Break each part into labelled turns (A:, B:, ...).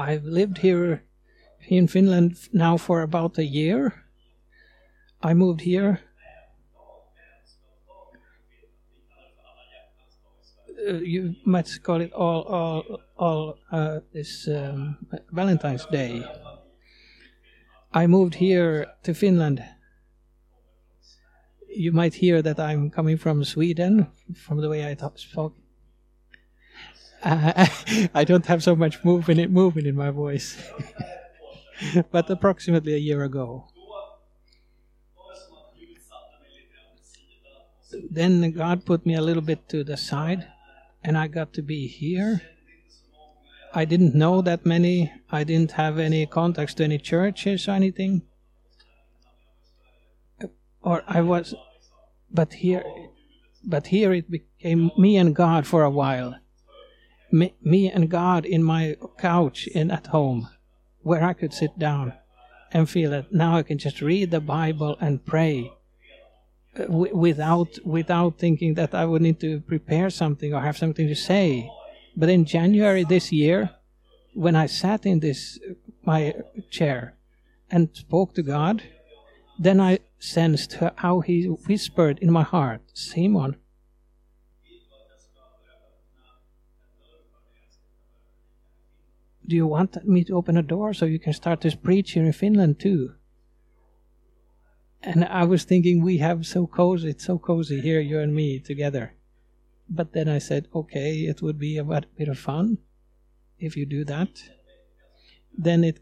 A: I've lived here in Finland now for about a year. I moved here. Uh, you might call it all, all, all uh, this um, Valentine's Day. I moved here to Finland. You might hear that I'm coming from Sweden from the way I talk. I don't have so much movement, movement in my voice. but approximately a year ago. Then God put me a little bit to the side, and I got to be here. I didn't know that many. I didn't have any contacts to any churches or anything. Or I was, but here, but here it became me and God for a while. Me, me and God in my couch in at home where I could sit down and feel that now I can just read the Bible and pray uh, without without thinking that I would need to prepare something or have something to say. But in January this year, when I sat in this my chair and spoke to God, then I sensed how He whispered in my heart, Simon, do you want me to open a door so you can start to preach here in Finland too? And I was thinking, we have so cozy, it's so cozy here, you and me together. But then I said, okay, it would be a bit of fun if you do that. Then it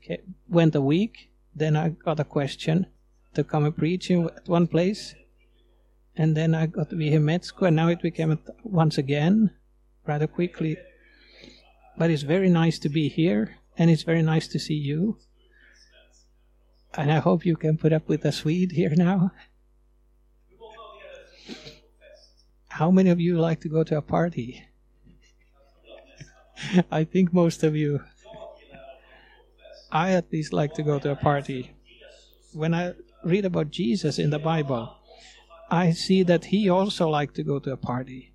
A: went a week. Then I got a question to come and preach at one place. And then I got to be in Metsku, and now it became once again rather quickly but it's very nice to be here, and it's very nice to see you. And I hope you can put up with a Swede here now. How many of you like to go to a party? I think most of you. I at least like to go to a party. When I read about Jesus in the Bible, I see that he also liked to go to a party.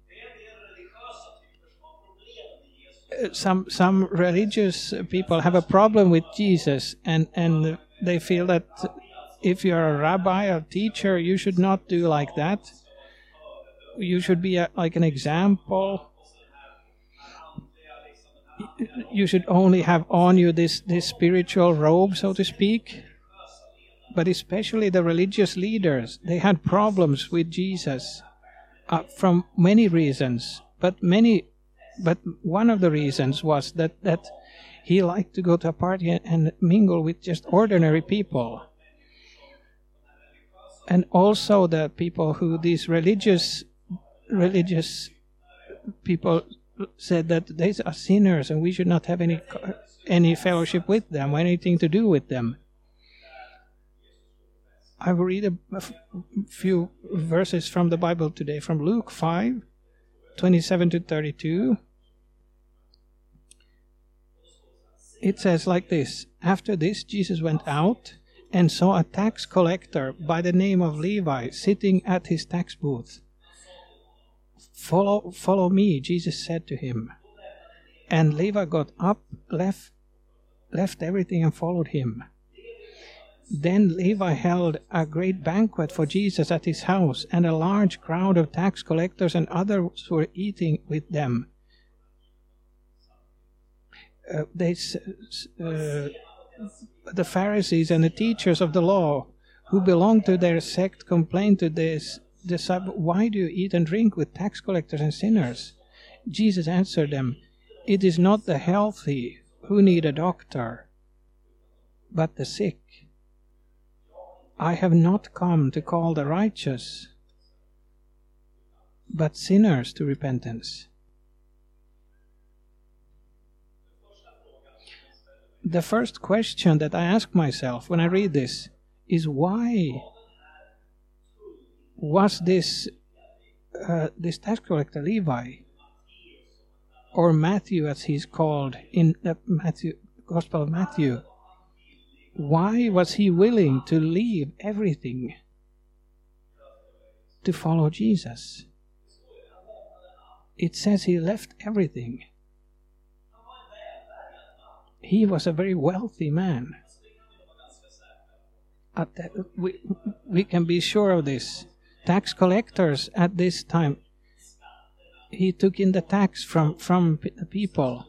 A: Some some religious people have a problem with Jesus, and and they feel that if you're a rabbi or teacher, you should not do like that. You should be a, like an example. You should only have on you this this spiritual robe, so to speak. But especially the religious leaders, they had problems with Jesus uh, from many reasons. But many but one of the reasons was that that he liked to go to a party and mingle with just ordinary people. And also the people who these religious religious people said that they are sinners and we should not have any any fellowship with them or anything to do with them. I will read a, a few verses from the bible today from luke 5 27 to 32. It says like this After this, Jesus went out and saw a tax collector by the name of Levi sitting at his tax booth. Follow, follow me, Jesus said to him. And Levi got up, left, left everything, and followed him. Then Levi held a great banquet for Jesus at his house, and a large crowd of tax collectors and others were eating with them. Uh, they, uh, the Pharisees and the teachers of the law who belonged to their sect complained to this disciple, Why do you eat and drink with tax collectors and sinners? Jesus answered them, It is not the healthy who need a doctor, but the sick. I have not come to call the righteous, but sinners to repentance. The first question that I ask myself when I read this is why was this uh, this tax collector Levi or Matthew as he's called in the Matthew Gospel of Matthew why was he willing to leave everything to follow Jesus? It says he left everything. he was a very wealthy man. We, we can be sure of this. Tax collectors at this time, he took in the tax from, from the people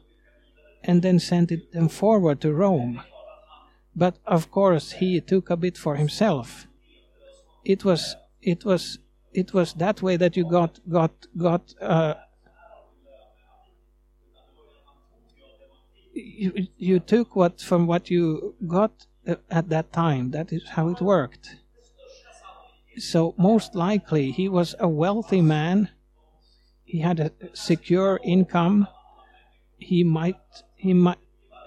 A: and then sent it them forward to Rome. But of course, he took a bit for himself. It was it was it was that way that you got got got uh, you, you took what from what you got at that time. That is how it worked. So most likely he was a wealthy man. He had a secure income. He might he might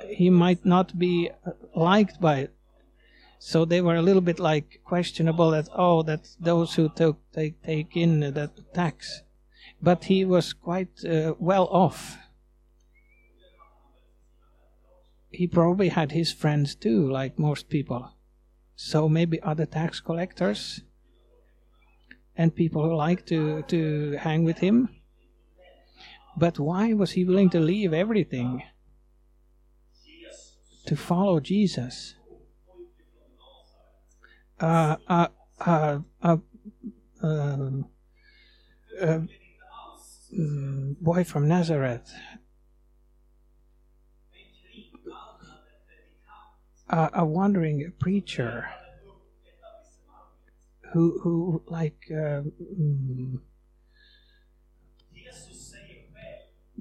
A: he might not be liked by it. So they were a little bit like questionable that oh that those who took take take in that tax, but he was quite uh, well off he probably had his friends too, like most people. So maybe other tax collectors and people who like to, to hang with him. But why was he willing to leave everything to follow Jesus? Uh, uh, uh, uh, uh, uh, boy from Nazareth a, a wandering preacher who who like uh, mm,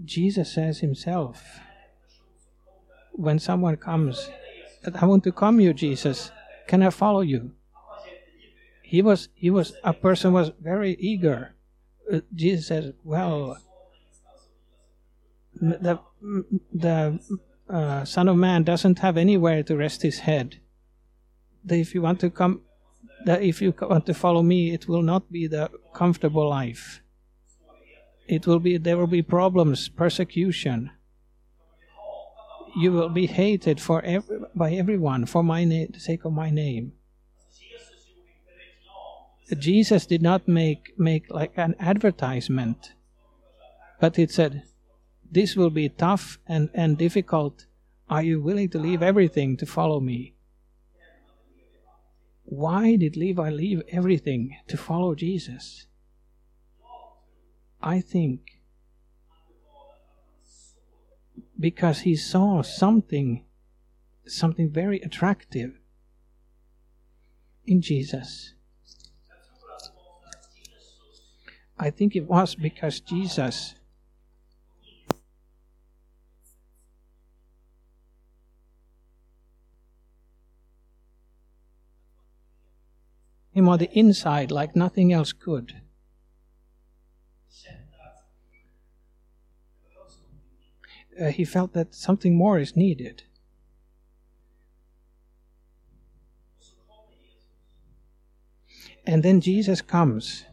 A: Jesus says himself when someone comes I want to come you Jesus can I follow you he was he was a person was very eager uh, Jesus says well the the uh, Son of Man doesn't have anywhere to rest his head. That if you want to come, that if you want to follow me, it will not be the comfortable life. It will be there will be problems, persecution. You will be hated for every, by everyone for my na- the sake of my name. Jesus did not make make like an advertisement, but it said, this will be tough and, and difficult. Are you willing to leave everything to follow me? Why did Levi leave everything to follow Jesus? I think because he saw something something very attractive in Jesus. I think it was because Jesus him on the inside like nothing else could. Uh, he felt that something more is needed. And then Jesus comes.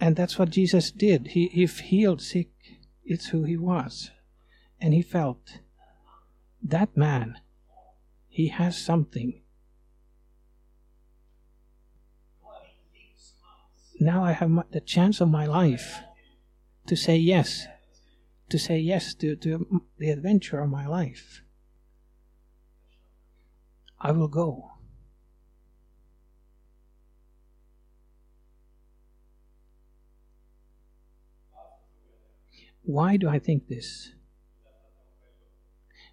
A: And that's what Jesus did. He, he healed sick. It's who he was. And he felt that man, he has something. now I have the chance of my life to say yes, to say yes to, to the adventure of my life. I will go. Why do I think this?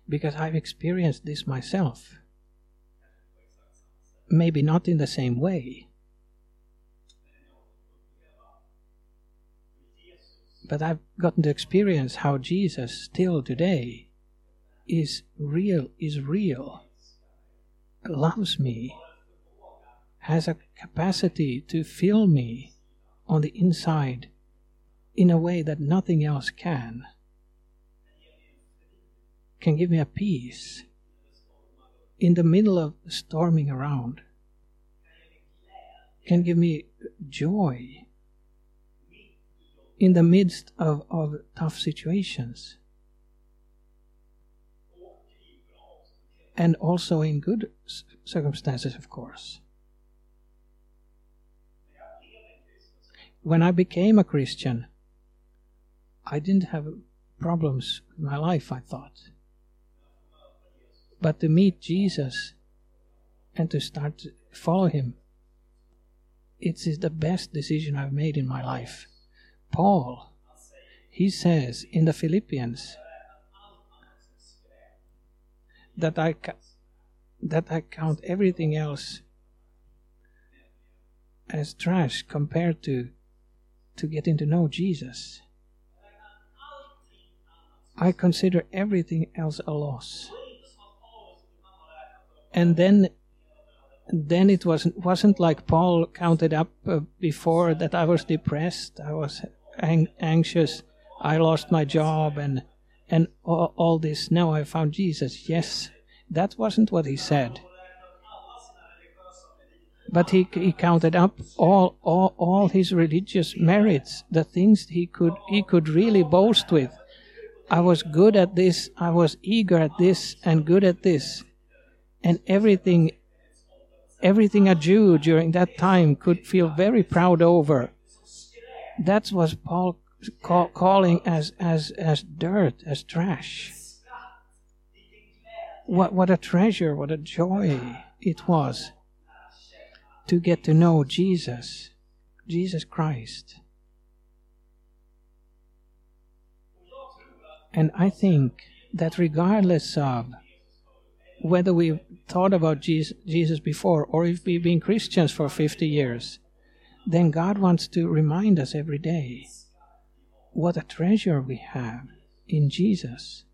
A: Because I've experienced this myself. Maybe not in the same way but I've gotten to experience how Jesus still today is real, is real, loves me, has a capacity to fill me on the inside in a way that nothing else can. Can give me a peace in the middle of storming around. Can give me joy in the midst of, of tough situations. And also in good circumstances, of course. When I became a Christian, I didn't have problems in my life, I thought. but to meet Jesus and to start to follow him. It is the best decision I've made in my life. Paul, he says in the Philippians that I that I count everything else as trash compared to to getting to know Jesus. I consider everything else a loss. And then then it wasn't wasn't like Paul counted up uh, before that I was depressed, I was ang- anxious, I lost my job and and all, all this. Now I found Jesus. Yes, that wasn't what he said. But he, he counted up all, all, all his religious merits, the things he could, he could really boast with. I was good at this, I was eager at this, and good at this. And everything, everything a Jew during that time could feel very proud over. That was Paul call, calling as, as, as dirt, as trash. What, what a treasure, what a joy it was to get to know Jesus, Jesus Christ. And I think that regardless of whether we've thought about Jesus before or if we've been Christians for 50 years, then God wants to remind us every day what a treasure we have in Jesus.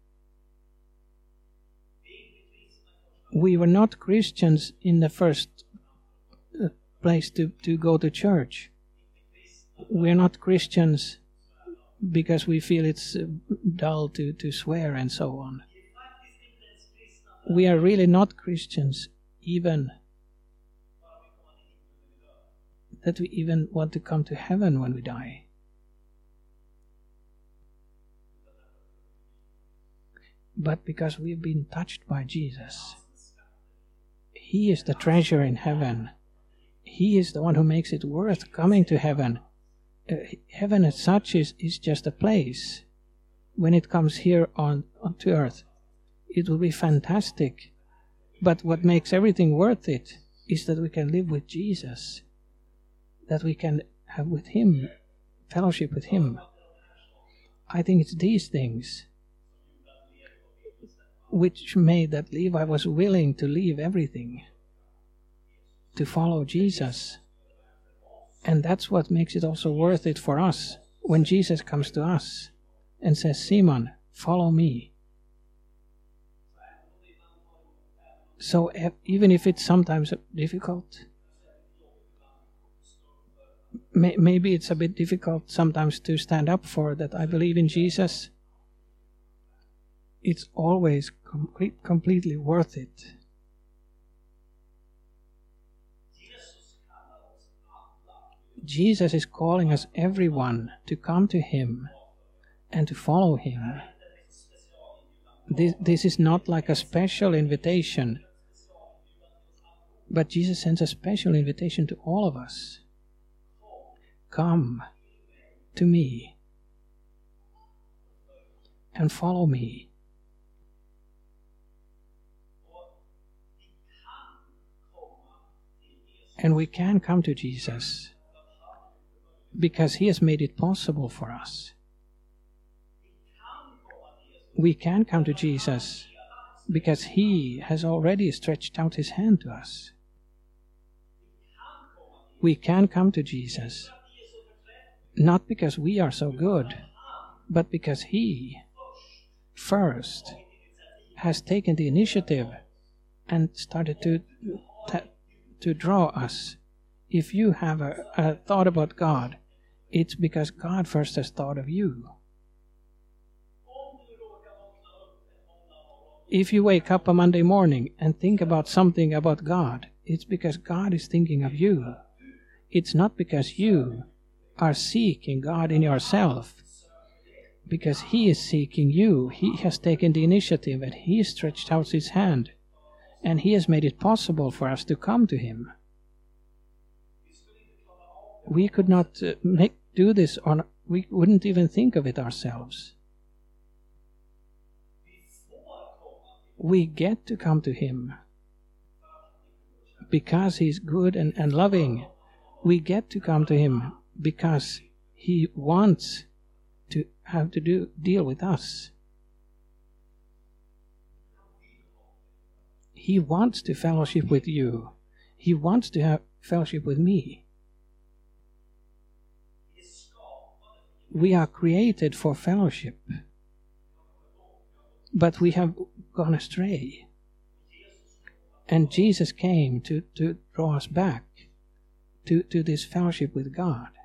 A: We were not Christians in the first uh, place to, to go to church. We're not Christians because we feel it's uh, dull to, to swear and so on. We are really not Christians, even that we even want to come to heaven when we die. But because we've been touched by Jesus, He is the treasure in heaven. He is the one who makes it worth coming to heaven. Uh, heaven as such is, is just a place. When it comes here on, on to earth, it will be fantastic. But what makes everything worth it is that we can live with Jesus, that we can have with Him, fellowship with Him. I think it's these things which made that Levi was willing to leave everything to follow Jesus. And that's what makes it also worth it for us when Jesus comes to us and says, Simon, follow me. So even if it's sometimes difficult, may, maybe it's a bit difficult sometimes to stand up for that I believe in Jesus, it's always complete, completely worth it. Jesus is calling us everyone to come to Him and to follow Him. This, this is not like a special invitation, but Jesus sends a special invitation to all of us. Come to me and follow me. And we can come to Jesus because He has made it possible for us. We can come to Jesus because He has already stretched out His hand to us. We can come to Jesus not because we are so good, but because He first has taken the initiative and started to to draw us. If you have a, a thought about God, it's because God first has thought of you. If you wake up a Monday morning and think about something about God, it's because God is thinking of you. It's not because you are seeking God in yourself. Because He is seeking you. He has taken the initiative and He stretched out His hand. And He has made it possible for us to come to Him. We could not uh, make, do this on, we wouldn't even think of it ourselves. we get to come to Him because He's good and, and loving. We get to come to Him because He wants to have to do deal with us. He wants to fellowship with you. He wants to have fellowship with me. We are created for fellowship, but we have gone astray. And Jesus came to, to draw us back to, to this fellowship with God.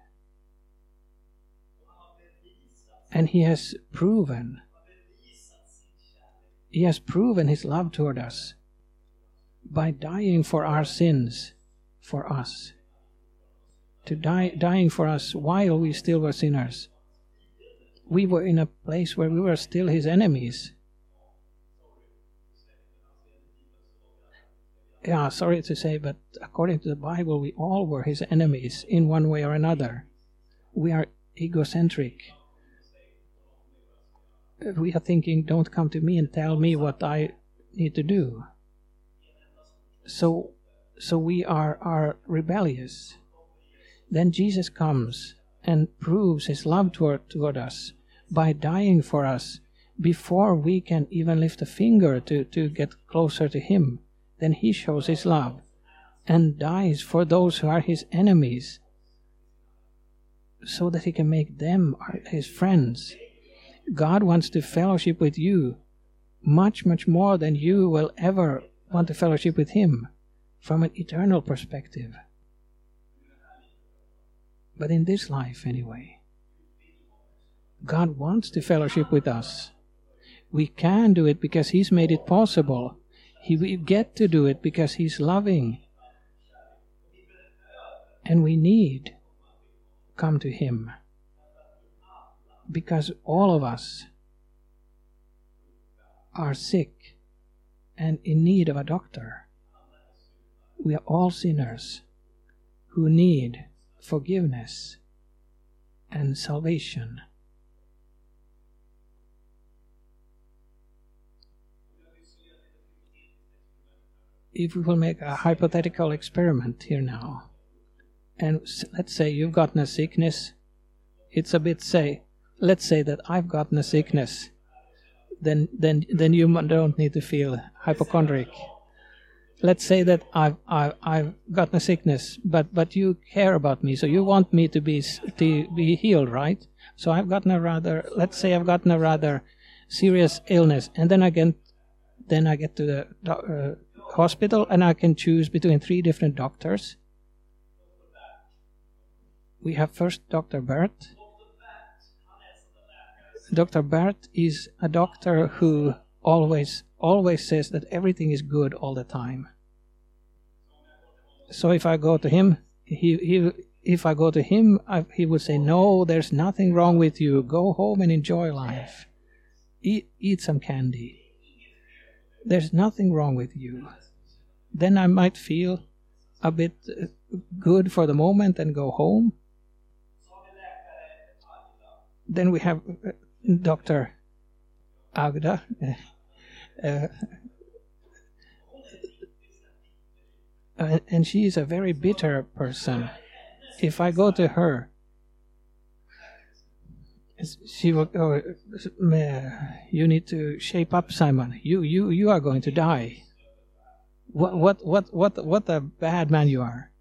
A: And He has proven, He has proven His love toward us by dying for our sins for us. To die, dying for us while we still were sinners. We were in a place where we were still his enemies. Yeah, sorry to say, but according to the Bible, we all were his enemies in one way or another. We are egocentric. We are thinking, don't come to me and tell me what I need to do. So so we are are rebellious. Then jesus comes and proves his love toward, toward us by dying for us before we can even lift a finger to, to get closer to him. Then he shows his love and dies for those who are his enemies so that he can make them his friends god wants to fellowship with you much much more than you will ever want to fellowship with Him from an eternal perspective. But in this life, anyway, God wants to fellowship with us. We can do it because He's made it possible. He, we get to do it because He's loving. And we need come to Him because all of us are sick and in need of a doctor. We are all sinners who need forgiveness and salvation. If we will make a hypothetical experiment here now, and let's say you've gotten a sickness, it's a bit say, let's say that I've gotten a sickness then then then you don't need to feel hypochondriac. Let's say that I've I've, I've gotten a sickness, but but you care about me, so you want me to be to be healed, right? So I've gotten a rather let's say I've gotten a rather serious illness, and then I get then I get to the uh, hospital and I can choose between three different doctors. We have first Dr. Bert, Dr. Bert is a doctor who always always says that everything is good all the time. So if I go to him, he, he if I go to him, I, he would say, "No, there's nothing wrong with you. Go home and enjoy life. Eat eat some candy. There's nothing wrong with you." Then I might feel a bit good for the moment and go home. Then we have Dr. Agda. Uh, uh, and she is a very bitter person. If I go to her, she will go. You need to shape up, Simon. You, you, you are going to die. What, what, what, what, what a bad man you are.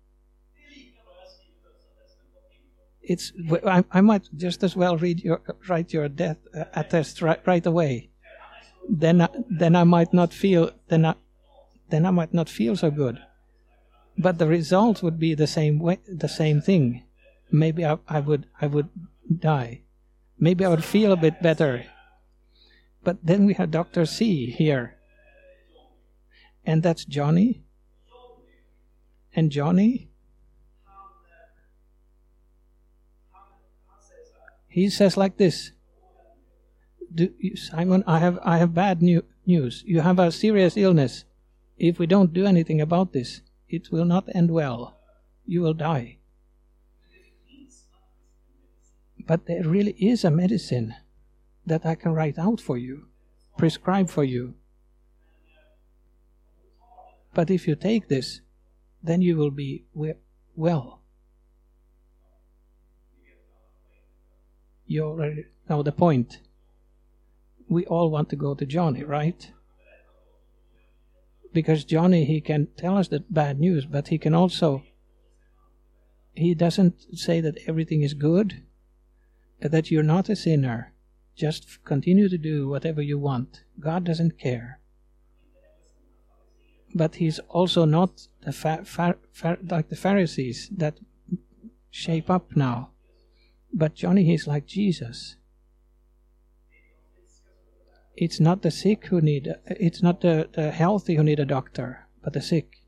A: It's I, I, might just as well read your write your death uh, attest right, right away. Then I, then I might not feel then I, then I might not feel so good. But the result would be the same way, the same thing. Maybe I, I would I would die. Maybe I would feel a bit better. But then we have Doctor C here, and that's Johnny. And Johnny He says like this you, Simon, I have, I have bad new, news. You have a serious illness. If we don't do anything about this, it will not end well. You will die. But there really is a medicine that I can write out for you, prescribe for you. but if you take this, then you will be we- well. You already know the point. We all want to go to Johnny, right? Because Johnny, he can tell us the bad news, but he can also. He doesn't say that everything is good, that you're not a sinner. Just continue to do whatever you want. God doesn't care. But he's also not the like the Pharisees that shape up now. But Johnny, he's like Jesus. It's not the sick who need, it's not the, the healthy who need a doctor, but the sick.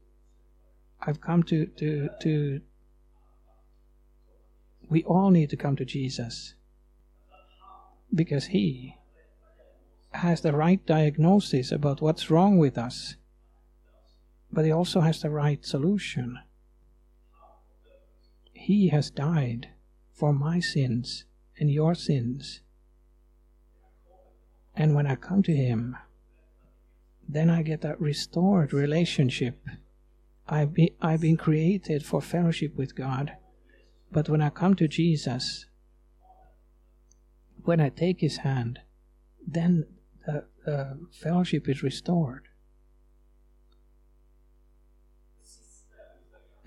A: I've come to, to, to, we all need to come to Jesus because He has the right diagnosis about what's wrong with us, but He also has the right solution. He has died for my sins and your sins. And when I come to Him, then I get that restored relationship. I've been, I've been created for fellowship with God. But when I come to Jesus, when I take His hand, then the, the fellowship is restored.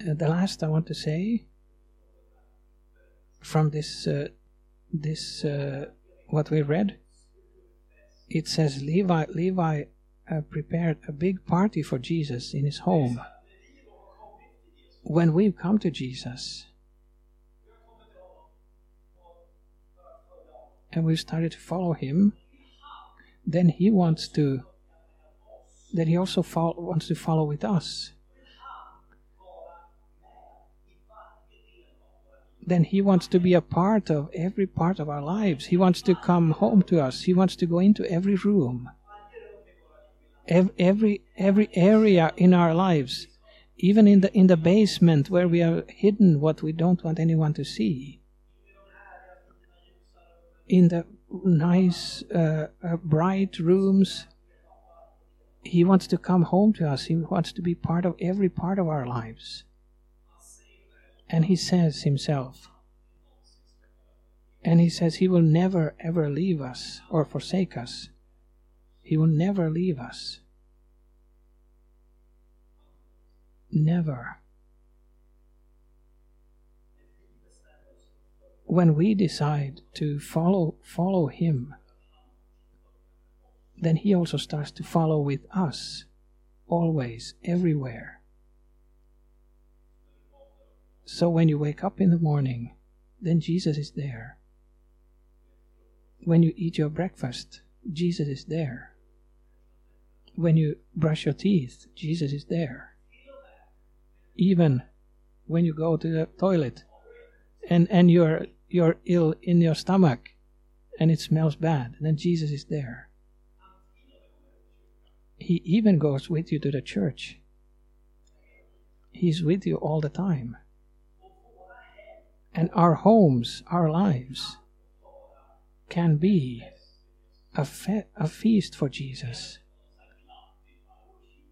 A: Uh, the last I want to say from this uh, this uh, what we read, it says Levi Levi uh, prepared a big party for Jesus in his home. When we've come to Jesus and we started to follow him, then he wants to then he also follow, wants to follow with us. Then he wants to be a part of every part of our lives. He wants to come home to us. He wants to go into every room, every every area in our lives, even in the in the basement where we are hidden what we don't want anyone to see. In the nice, uh, uh, bright rooms, he wants to come home to us. He wants to be part of every part of our lives. And he says himself, and he says he will never ever leave us or forsake us. He will never leave us. Never. When we decide to follow follow him, then he also starts to follow with us, always, everywhere. So when you wake up in the morning, then Jesus is there. When you eat your breakfast, Jesus is there. When you brush your teeth, Jesus is there. Even when you go to the toilet and, and you're, you're ill in your stomach and it smells bad, then Jesus is there. He even goes with you to the church. He's with you all the time and our homes, our lives, can be a, fe- a feast for Jesus.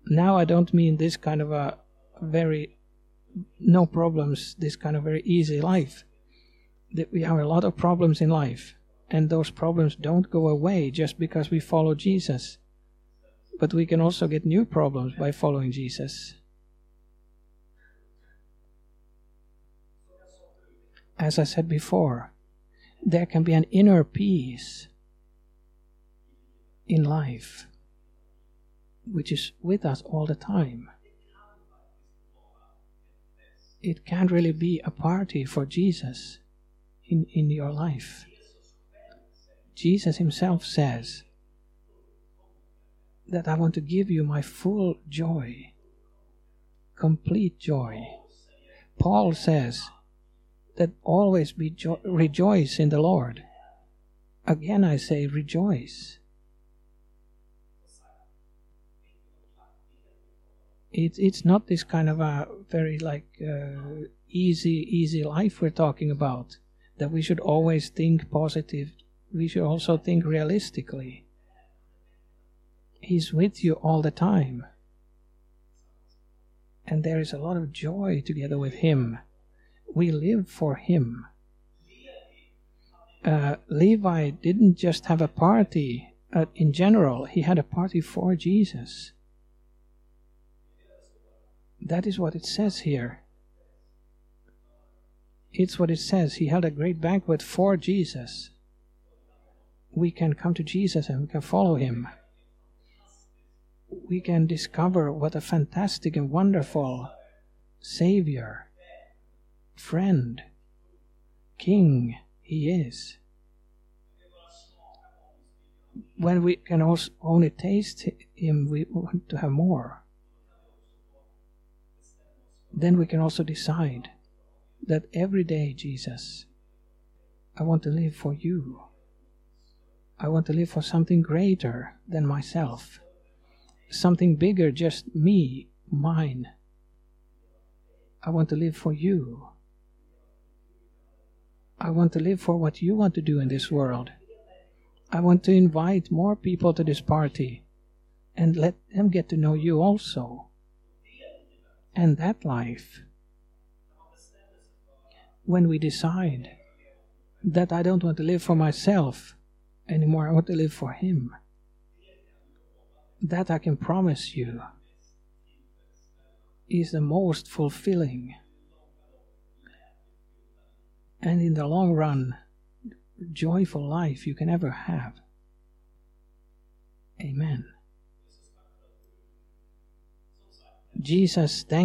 A: Now, I don't mean this kind of a very no problems, this kind of very easy life. That we have a lot of problems in life, and those problems don't go away just because we follow Jesus. But we can also get new problems by following Jesus. As I said before, there can be an inner peace in life which is with us all the time. It can't really be a party for Jesus in, in your life. Jesus himself says that I want to give you my full joy, complete joy. Paul says that always be jo- rejoice in the Lord. Again, I say rejoice. It's it's not this kind of a very like uh, easy easy life we're talking about. That we should always think positive. We should also think realistically. He's with you all the time. And there is a lot of joy together with Him. We live for Him. Uh, Levi didn't just have a party uh, in general, he had a party for Jesus. That is what it says here. It's what it says. He held a great banquet for Jesus. We can come to Jesus and we can follow him. We can discover what a fantastic and wonderful Savior, friend, King he is. When we can also only taste him, we want to have more. Then we can also decide that every day, Jesus, I want to live for you. I want to live for something greater than myself, something bigger, just me, mine. I want to live for you. I want to live for what you want to do in this world. I want to invite more people to this party and let them get to know you also. And that life when we decide that I don't want to live for myself anymore, I want to live for Him. That I can promise you is the most fulfilling and in the long run, joyful life you can ever have. Amen. Jesus, thank